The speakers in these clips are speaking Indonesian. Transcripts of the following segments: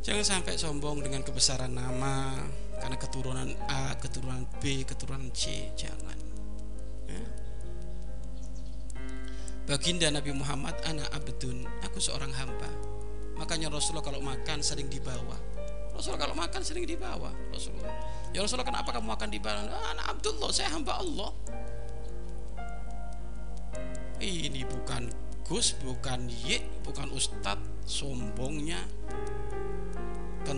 Jangan sampai sombong dengan kebesaran nama karena keturunan A, keturunan B, keturunan C, jangan. Ya. Baginda Nabi Muhammad anak abdun, aku seorang hamba. Makanya Rasulullah kalau makan sering dibawa. Rasulullah kalau makan sering dibawa. Rasulullah. Ya Rasulullah kenapa kamu makan di bawah? Ah, anak Abdullah, saya hamba Allah. Ini bukan Gus, bukan Yik, bukan Ustadz, sombongnya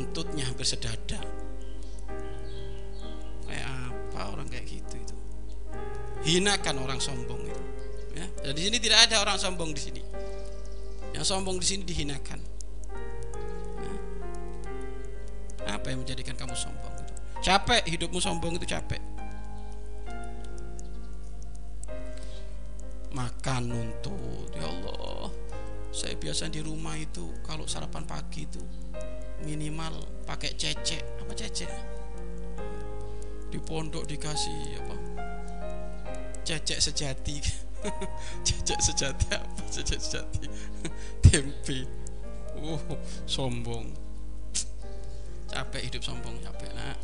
kentutnya hampir sedada kayak apa orang kayak gitu itu? Hinakan orang sombong itu ya. Jadi di sini tidak ada orang sombong di sini. Yang sombong di sini dihinakan. Nah, apa yang menjadikan kamu sombong itu? Capek hidupmu sombong itu capek. Makan nuntut ya Allah. Saya biasa di rumah itu kalau sarapan pagi itu minimal pakai cecek. Apa cecek? Di pondok dikasih apa? Cecek sejati. Cecek sejati apa? Cecek sejati. Tempe. Uh sombong. Capek hidup sombong capek nak